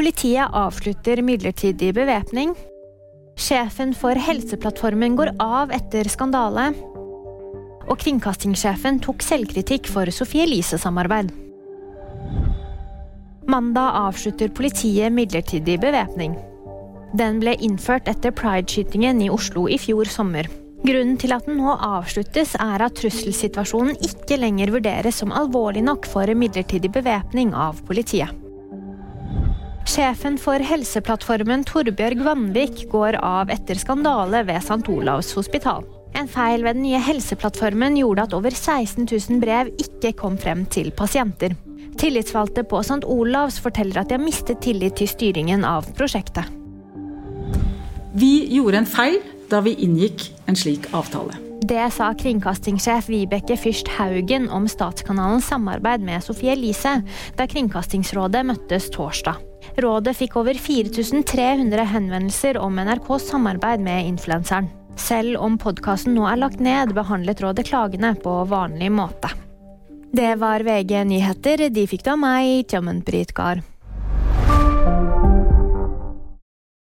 Politiet avslutter midlertidig bevæpning. Sjefen for Helseplattformen går av etter skandale. Og kringkastingssjefen tok selvkritikk for Sofie Elise-samarbeid. Mandag avslutter politiet midlertidig bevæpning. Den ble innført etter prideskytingen i Oslo i fjor sommer. Grunnen til at den nå avsluttes, er at trusselsituasjonen ikke lenger vurderes som alvorlig nok for midlertidig bevæpning av politiet. Sjefen for Helseplattformen Torbjørg Vanvik går av etter skandale ved St. Olavs hospital. En feil ved den nye Helseplattformen gjorde at over 16 000 brev ikke kom frem til pasienter. Tillitsvalgte på St. Olavs forteller at de har mistet tillit til styringen av prosjektet. Vi gjorde en feil da vi inngikk en slik avtale. Det sa kringkastingssjef Vibeke Fyrst Haugen om Statskanalens samarbeid med Sofie Elise da Kringkastingsrådet møttes torsdag. Rådet fikk over 4300 henvendelser om NRKs samarbeid med influenseren. Selv om podkasten nå er lagt ned, behandlet rådet klagene på vanlig måte. Det var VG nyheter. De fikk da meg, Tjommen Brytgard.